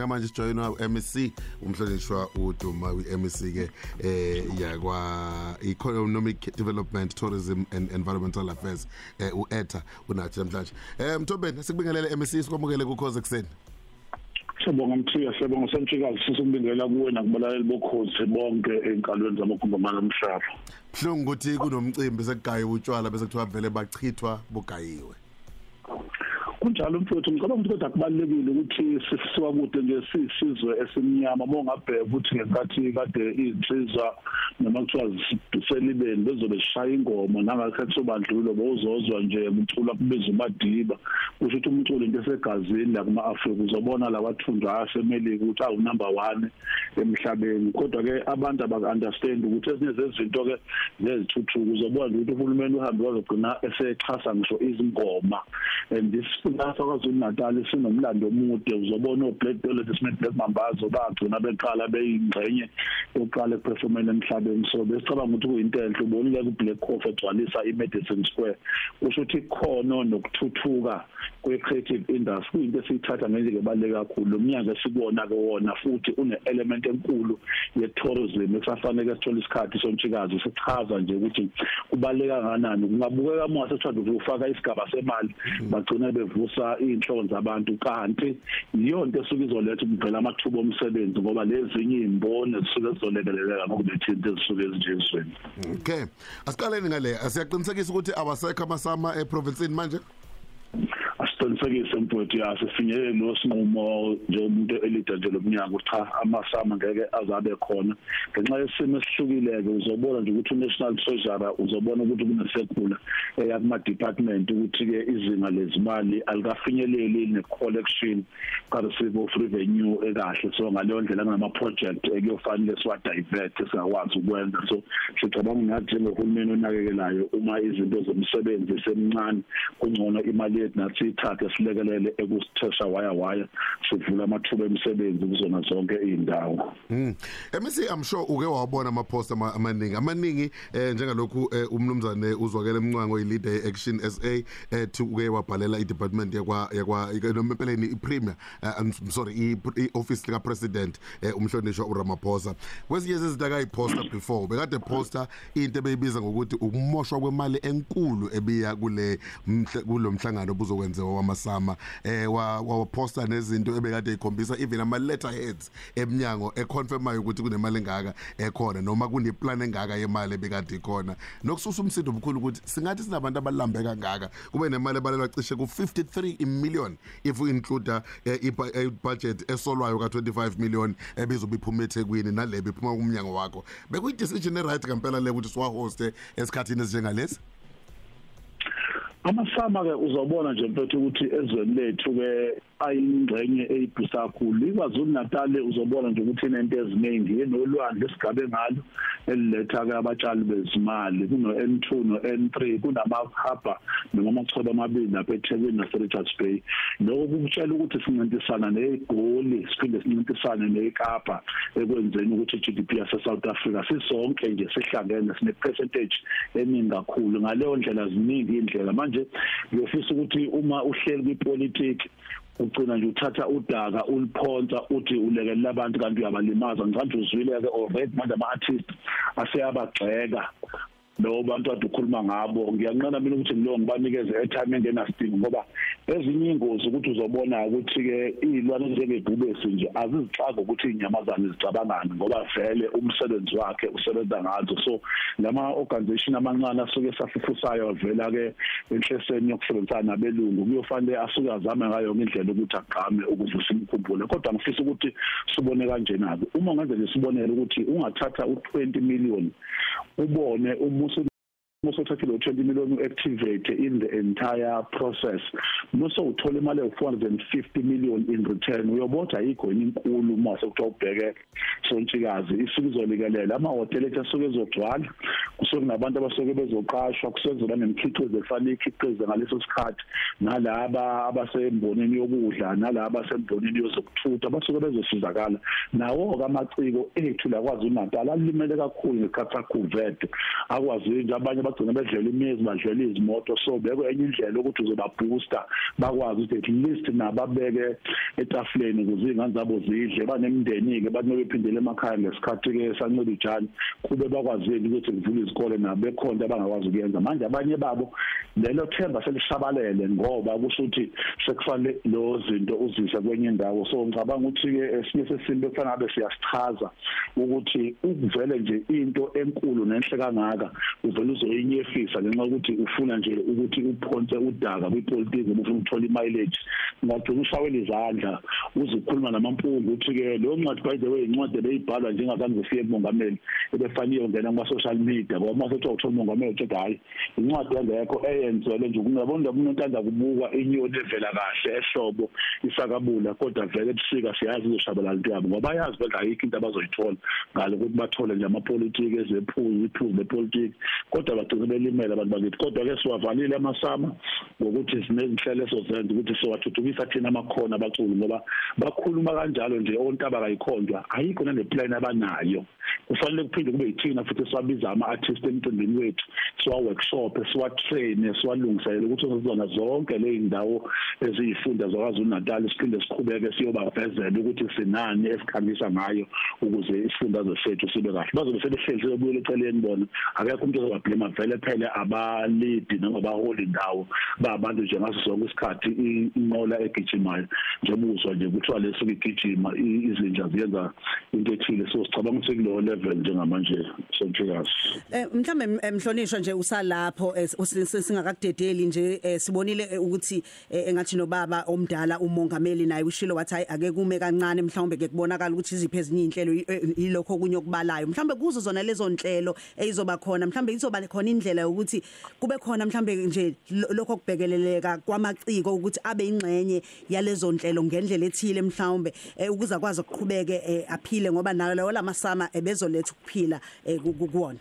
njengamanje sijoyinwa u-MEC umhlonishwa uDuma we-MEC ke eh yakwa Economic Development Tourism and Environmental Affairs eh uEtha unathi namhlanje eh Mthombeni sikubingelele MEC sikwamukele ku cause ekseni Sibonga mthiya sibonga semtshikazi sisukubingelela kuwe nakubalaleli bokhozi bonke enkalweni zamakhumba omhlaba. Buhlungu ukuthi kunomcimbi sekugayiwe utshwala bese kuthiwa vele bachithwa bugayiwe. Kunjalo mfowethu ngicabanga ukuthi kodwa kubalekile ukuthi sisiwa kude nje sisizwe esimnyama mongabheka ukuthi ngenkathi kade izinsizwa noma kuthiwa ziselibeni bezobe shaya ingoma nangakhethi sobandlulo bowuzozwa nje kucula kubiza umadiba. Kusho ukuthi umculo into esegazini la kuma Africa uzobona labathunjwa asemelika ukuthi awu number 1 emhlabeni. Kodwa ke abantu abak understand ukuthi ezinye zezinto ke zezithuthuka uzobona ukuthi uhulumeni uhambe wazogcina esexhasa ngisho izingoma. And this la kwaZulu Natal sinomlando omude. Uzobona oBlack Dollar Smith Black Mambazo bagcina beqala beyingxenye yokuqala eperformance emhlabeni. So besicabanga ukuthi kuyinto enhle. Ubonile ku Black Coffee egcwalisa iMadison Square. Kusho ukuthi ikhono nokuthuthuka kwe creative industry kuyinto esiyithatha ngendlela ebaleke kakhulu. Lomnyaka sikubona ke wona futhi une element enkulu ye tourism ekusafanele sithola isikhathi sontshikazi sichaza nje ukuthi kubaleka kanani kungabukeka uma sesithanda ukufaka isigaba semali bagcina bevusa inhloko zabantu kanti iyo into esuke izoletha ukuphela amathuba omsebenzi ngoba lezinye izimboni zisuke zizolekeleleka ngokubethinta ezisuke ezinjezweni okay asiqaleni ngale asiyaqinisekisa ukuthi awasekho amasama eprovincini manje? Asiqinisekise mfowethu yaso sifinyelele lo sinqumo njengomuntu elida nje lomnyaka ukuthi cha amasama ngeke azabe khona. Ngenxa yesimo esihlukile ke uzobona nje ukuthi uNational Treasurer uzobona ukuthi kunesekhula eyakuma department ukuthi ke izinga lezimali alikafinyeleli ne collection ka receive of revenue ekahle. So ngaleyo ndlela ngama project ekuyofanele siwa divert singakwazi ukwenza. So sicabanga ngathi njengohulumeni onakekelayo uma izinto zomsebenzi semncane kungcono imali yethu nathi ithathe silekelele ekusithesha waya waya sivula amathuba emisebenzi kuzona zonke izindawo mm MC I'm sure uke wabona ama post amaningi. Amaningi eh njengalokhu umnumzane uzwakela emncango i lead action SA ethi uke wabhalela i department yakwa yakwa noma empeleni i premier I'm sorry i office lika president umhlonishwa uRamaphosa. Kwezinye izinto akayiposta before bekade poster into ebeyibiza ngokuthi ukumoshwa kwemali enkulu ebiya kule kulomhlangano obuzokwenziwa wamasama eh waposta nezinto ebekade ikhombisa even ama letterheads eminyango econfirmayo ukuthi kunemali engaka ekhona noma kuneplan engaka yemali ebekade ikhona. Nokususa umsindo omkhulu ukuthi singathi sinabantu abalambe kangaka kube nemali ebalelwa cishe ku 53 million if we include i budget esolwayo ka 25 million ebizobe iphuma eThekwini nalebe iphuma kumnyango wakho. Bekuyi decision right ngempela le ukuthi siwa host esikhathini esinjengalesi? Amasama ke uzobona nje mfethu ukuthi ezweni lethu ke ayingxenye eyibhusa kakhulu iKwaZulu Natal uzobona nje ukuthi inento eziningi enolwandle esigabe ngalo eliletha ke abatshali bezimali. Kuno N2 no N3 kunamahaba noma amachoba amabili lapha eThekwini nase Richards Bay. Lokho kukutshela ukuthi sincintisana neGoli siphinde sincintisane neKapa ekwenzeni ukuthi iGDP yase South Africa sisonke nje sihlangene sine percentage eningi kakhulu. Ngaleyo ndlela ziningi indlela manje ngiyofisa ukuthi uma uhleli kwipolitiki ugcina nje uthatha udaka uliphonsa uthi ulekelela abantu kanti uyabalimaza. Ngicabanga uzwile ke already manje ama artists aseyabagxeka. Lo bantu ade ukhuluma ngabo. Ngiyanqena mina ukuthi ngilo ngibanikeze airtime engenasidingo ngoba ezinye ingozi ukuthi uzobona ukuthi ke izilwane njengebhubesi nje azizixaka ukuthi inyamazana zicabangane ngoba vele umsebenzi wakhe usebenza ngazo. So lama organization amancane asuke safufusayo vela ke enhleseni yokusebenzisana nabelungu. Kuyofanele asuke azame ngayo indlela ukuthi agqame ukuvusa imkhumbulo kodwa ngifisa ukuthi sibone kanjena ke uma ngenze nje sibonele ukuthi ungathatha u20 million ubone umuso musothathile 20 million activate in the entire process. Muso uthola imali ewu450 million in return. Uyobona ayikho inkulu uma sekuthiwa ubheke sontshikazi. Isuku izolikelela. Ama hotel ethu asuke ezogcwala kusuke nabantu abasuke bezoqashwa kusezoba nemikhiqizo efanele ikhiqize ngaleso sikhathi nalaba abasembonini yokudla nalaba abasembonini yozokuthutha basuke bezosizakala. Nawo kamaciko ethu la kwaZulu Natal alimele kakhulu ngesikhathi sakuvet akwazi nje abanye bagcina bedlela imizi badlela izimoto. So bekwe enye indlela ukuthi uzoba booster bakwazi ukuthi at least nababeke etafuleni ukuze ingane zabo zidle. Banemndeni ke bathi bephindele emakhaya ngesikhathi ke sancela ijani kube bakwazile ukuthi kuvule izikole nabo bekhona abangakwazi ukuyenza. Manje abanye babo lelo themba selishabalele ngoba kusho ukuthi sekufanele lo zinto uzise kwenye indawo. So ngicabanga ukuthi ke esinye sesimbe kufanele abe siyasichaza ukuthi ukuvele nje into enkulu nenhle kangaka uvela uzoyinyefisa ngenxa ukuthi ufuna nje ukuthi uphonse udaka kwipolitiki ufuna ukuthola imileage. Ngagcina ushawela izandla uzikhuluma namampungu uthi ke lo ncwadi by the way incwadi ebeyibhalwa njengazange siye kumongameli ebefaniyo ngena kuma social media ngoba mase kuthiwa uthola umongameli uthi hayi incwadi yangekho eyenzelwe nje ukungabona umuntu anda kubuka inyoni evela kahle ehlobo isakabula kodwa vele ebusika siyazi izoshabalala into yabo ngoba bayazi bedla ayikho into abazoyithola ngalo ukuthi bathole nje amapolitiki ezephuzu iphuzu lepolitiki kodwa bagcina belimela abantu bakithi. Kodwa ke siwavalile amasama ngokuthi sinezinhlelo esozenza ukuthi siwathuthukisa thina amakhono abaculi ngoba bakhuluma kanjalo nje ontaba kayikhonjwa ayikho nale plan abanayo. Kufanele kuphinde kube yithina futhi siwabiza ama artists emcimbini wethu siwa workshop siwa train siwalungiselela ukuthi sizona zonke le indawo eziyifunda zokwazi uNatal siphinde siqhubeke siyobavezela ukuthi sinani esikhangisa ngayo ukuze isifundazwe sethu sibe kahle. Bazobe sebehlezi bebuye eceleni bona akekho umuntu ozobablema vele phele abalidi noma abaholi indawo babantu nje ngaso sonke isikhathi inqola egijimayo. Njengobuzwa nje kuthiwa lesuku igijima izinja ziyenza into ethile. So sicabanga ukuthi kulo level njengamanje sontsikazi eh mhlambe mhlonishwa nje usalapho singakakudedeli nje sibonile ukuthi engathi nobaba omdala umongameli naye ushilo wathi ake kume kancane mhlawumbe ke kubonakala ukuthi iziphe ezinye inhlelo yilokho kunye okubalayo. Mhlawumbe kuzo zona lezo nhlelo ezizoba khona mhlawumbe izoba khona indlela yokuthi kube khona mhlawumbe nje lokho kubhekeleleka kwamaciko ukuthi abe ingxenye yalezo nhlelo ngendlela ethile mhlawumbe ukuze akwazi ukuqhubeke aphile ngoba nayo lamasama ebezoletha ukuphila kuwona.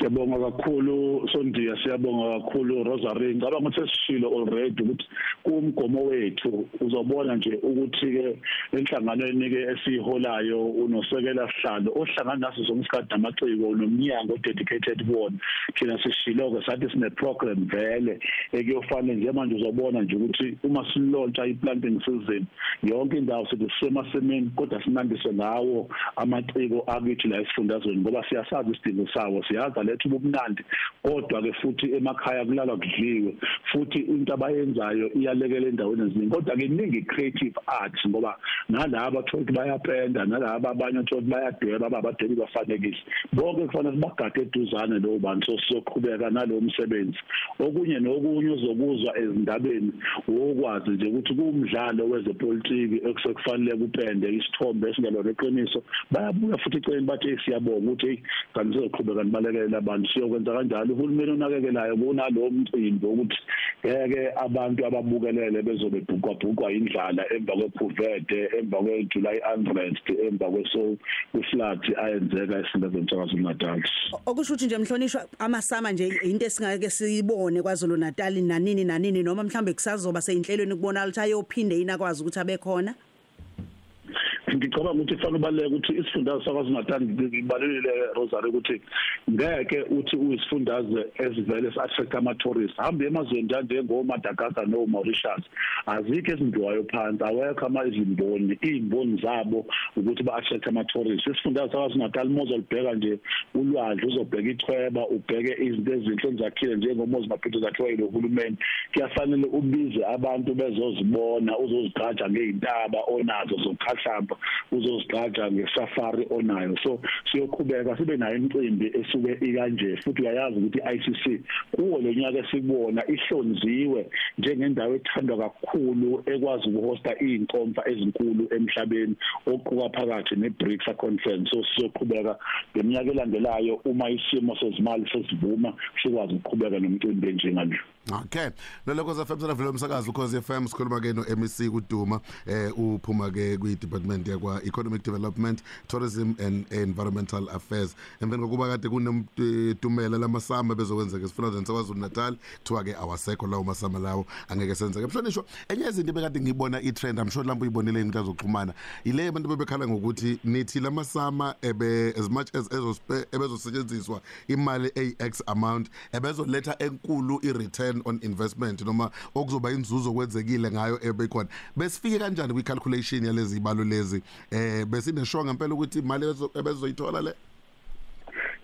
Siyabonga kakhulu sondiya siyabonga kakhulu Rosary. Ngicabanga ukuthi sesishilo already ukuthi kumgomo wethu uzobona nje ukuthi ke enhlanganweni ke esiholayo unosekela sihlalo ohlangana naso zonke amaciko nomnyango dedicated kuwona thina sishilo ke sathi sine program vele ekuyofanele nje manje uzobona nje ukuthi uma silontsha iplanting season yonke indawo sithi sisemasemeni kodwa sinandise ngawo amaciko akithi la esifundazweni ngoba siyasazi isidingo sawo siyaza lethu ubumnandi kodwa ke futhi emakhaya kulala kudliwe futhi into abayenzayo iyalekela endaweni eziningi. Kodwa ke iningi creative arts ngoba nalabo thothi bayapenda nalabo abanye thothi bayadweba ababadwebi bafanekise bonke kufanele sibagade eduzane lo bantu sokuqhubeka nalowo msebenzi okunye nokunye uzokuzwa ezindabeni wokwazi nje ukuthi kumdlalo wezepolitiki ekusekufanele kupende isithombe esingelona iqiniso. Bayabuya futhi eceleni bathi siyabonga ukuthi kanti sizoqhubeka nibalekele abantu siyokwenza kanjalo. Uhulumeni onakekelayo kunalowo mcimbi ukuthi ngeke abantu ababukelele bezobe bhuqwa bhuqwa indlala emva kwephuvede emva kweJuly unrest emva kweso kuflat ayenzeka esindazweni saKwaZulu Natal okusho ukuthi nje mhlonishwa amasama nje into esingake siyibone kwaZulu Natal nanini nanini noma mhlambe kusazoba seyinhlelweni kubonakala ukuthi ayophinde inakwazi ukuthi abe khona? Ngicabanga ukuthi kufanele ubaleke ukuthi isifundazwe sakwaZulu Natal ngibalulile Rosary ukuthi ngeke uthi uyisifundazwe esivele attract ama tourists hambe emazweni njengo Madagascar no Mauritius azikho ezimbiwayo phansi awekho ama izimboni izimboni zabo ukuthi ba attract ama tourists isifundazwe sakwaZulu Natal mozolibheka nje ulwandle uzobheka ichweba ubheke izinto ezinhle ezakhile njengomozi maphetho zakhiwa yilohulumeni kuyafanele ubize abantu bezozibona uzozigqaja ngeintaba onazo zokhahlamba uzozigqaja ngesafari onayo. So siyoqhubeka sibe nayo imicimbi esuke ikanje futhi uyayazi ukuthi ICC kuwo lo nyaka esibona ihlonziwe njengendawo ethandwa kakhulu ekwazi ukuhosta izinkomfa ezinkulu emhlabeni oquka phakathi neBRICS conference. So siyoqhubeka ngeminyaka elandelayo uma isimo sezimali sesivuma sikwazi ukuqhubeka nomcimbi njengalo Okay. Loloko FM sana vele umsakazo ukhoze FM sikhuluma ke no MEC kuDuma eh uphuma ke kwi department yakwa Economic Development, Tourism and Environmental Affairs. Emveni kokuba kade kunemtumela lamasama bezokwenzeka esifundazweni saKwaZulu Natal, thiwa ke awasekho lawo masama lawo angeke senzeke. Mhlonishwa enye izinto bekade ngibona i trend I'm sure lapho uyibonile inkuthazo zokuxhumana. Ile abantu bebekhala ngokuthi nithi lamasama ebe as much as ebezosetshenziswa imali AX amount ebezoletha enkulu i return on investment noma okuzoba inzuzo kwenzekile ngayo ebekhona besifike kanjani kwi calculation yalezi ibalo lezi? Eh besineshonga ngempela ukuthi imali ebezoyithola le?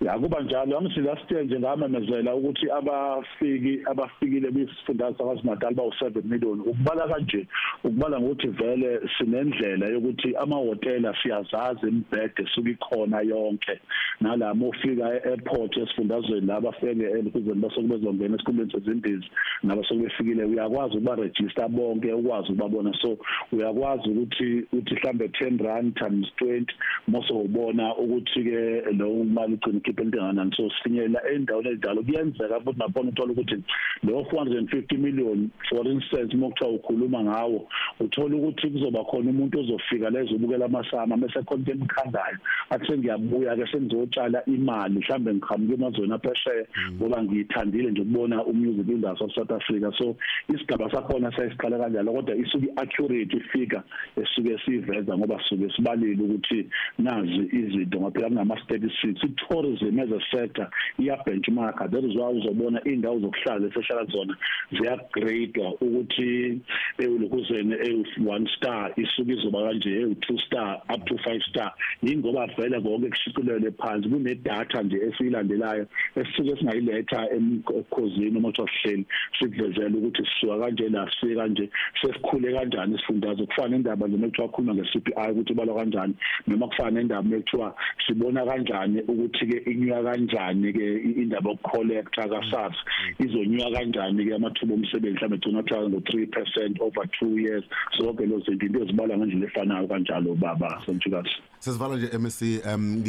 Ya kuba njalo angithi last year nje ngamemezela ukuthi abafiki abafikile kwisifundazwe saKwaZulu-Natal bawu7 million. Ukubala kanje ukubala ngokuthi vele sinendlela yokuthi amahotela siyazazi imbhede suka ikhona yonke. Nalamo ufika e-airport esifundazweni laba feke elukuzeni basuke bezongena esikhumeni sezimbizi nabasuke befikile uyakwazi ukuba register bonke ukwazi ukubabona. So uyakwazi ukuthi uthi mhlambe 10 rand times 20 mose ubona ukuthi ke lo mali ugcina ukhiphe into enganani so sifinyela endaweni enjalo kuyenzeka futhi nabona uthola ukuthi lo 450 million for instance mokuthiwa ukhuluma ngawo uthola ukuthi kuzoba khona umuntu ozofika lezo ubukela amasama bese khona emkhangayo. Athi ngiyabuya ke sengizotshala imali mhlambe ngiqhamuke emazweni aphesheya ngoba ngiyithandile nje ukubona umusic industry of South Africa. So isigaba sakhona sayisiqala kanjalo kodwa isuke accurate ifika esuke siveza ngoba suke sibalile ukuthi nazi izinto ngaphela kunama statistics i-tourism as a sector iya benchmark that is why uzobona indawo zokuhlala eseshala zona ziya grade ukuthi ewulukuzene ewu1 star isuke izoba kanje ewu2 star up to 5 star. Ingoba vele konke kushicilele phansi kune data nje esiyilandelayo esisuke singayiletha emkhozini uma uhleli sikuvezela ukuthi sisuka kanje la sifike kanje sesikhule kanjani isifundazwe. Kufana indaba nje mekuthiwa khuluma nge-CPI ukuthi ibalwa kanjani noma kufana indaba mekuthiwa sibona kanjani ukuthi ke inyuka kanjani ke indaba yokucollecta ka SARS izonyuka kanjani ke amathuba omsebenzi mhlawumbe gcina kuthiwa ngo 3% over 2 years? Sonke lo zinto into ezibala ngendlela efanayo kanjalo baba sontshukazi Sesivala nje MSc um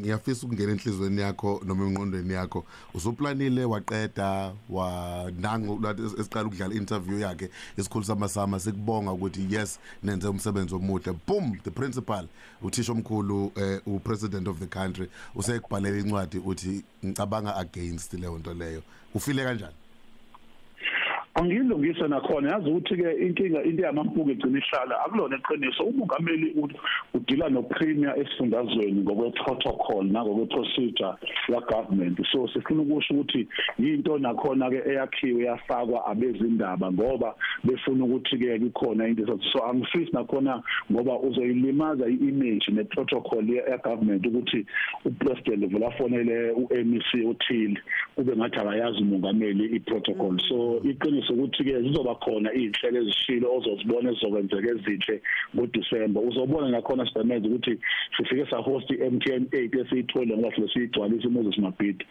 ngiyafisa ukungena enhlizweni yakho noma engqondweni yakho. Usuplanile waqeda wa nangu esiqala ukudlala interview yakhe esikhulu samasama sikubonga ukuthi yes nenze umsebenzi omuhle. Boom the principal uthisha omkhulu eh, u president of the country. Usekubhalela incwadi uthi ngicabanga against leyo nto leyo. Ufile kanjani? Angilungisa nakhona. Yazi ukuthi ke inkinga into yamampuku igcina ihlala. Akulona iqiniso. Umongameli udila no premier esifundazweni ngokwe protocol nangokwe procedure ya government so sifuna ukusho ukuthi into nakhona ke eyakhiwe yafakwa abezindaba ngoba befuna ukuthi ke kukhona into so angifisi nakhona ngoba uzoyilimaza iimage ne protocol ya government ukuthi upresident vulafonele uMEC uthile kube ngathi akayazi umongameli iprotocol. So iqiniso ukuthi ke zizoba khona izinhlelo ezishilo ozozibona ezizokwenzeka ezinhle ngoDisemba. Uzobona nakhona sidameze ukuthi sifike sa host iMTN 8 esiyithole ngoba sile siyigcwalisa iMoses Mabhidi.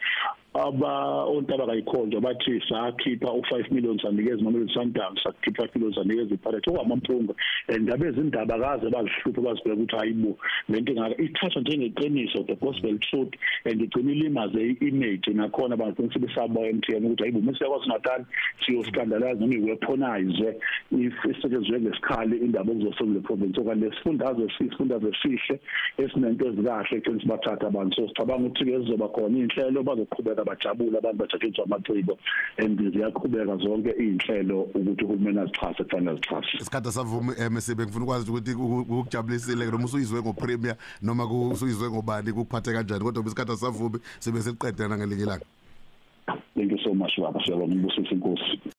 Aba ontaba kayikhonjwa bathi sakhipha u5 million sanikeza Mamelodi Sundowns sakhipha 5 million sanikeza iPirates okwamampunga endaba ezindaba kaze bazihlupha bazibheka ukuthi hayibo lento ngaka ithathwa njengeqiniso the gospel truth and igcina ilimaze iimage nakhona abantu sebesaba eMTN ukuthi hayibo mase yakwazi Natal siyoscandalize noma iweaponize if isetshenzwe ngesikhali indaba okuzosolve province. Okanye sifundazwe sifundazwe sihle esinento ezikahle ekwenza bathatha abantu. So sicabanga ukuthi ke zizoba khona inhlelo bazoqhubeka bajabule abantu bajatshenzwa amaciko and ziyaqhubeka zonke izinhlelo ukuthi uhulumeni azixhase kufanele azixhase isikhathi savuma MSB ngifuna ukwazi ukuthi ukujabulisile noma usuyizwe ngopremier noma usuyizwe ngobani kuphathe kanjani kodwa isikhathi savuma sibe seliqedana ngelinye ilanga. Thank you so much baba. Siyabonga. Ngibusisa inkosi.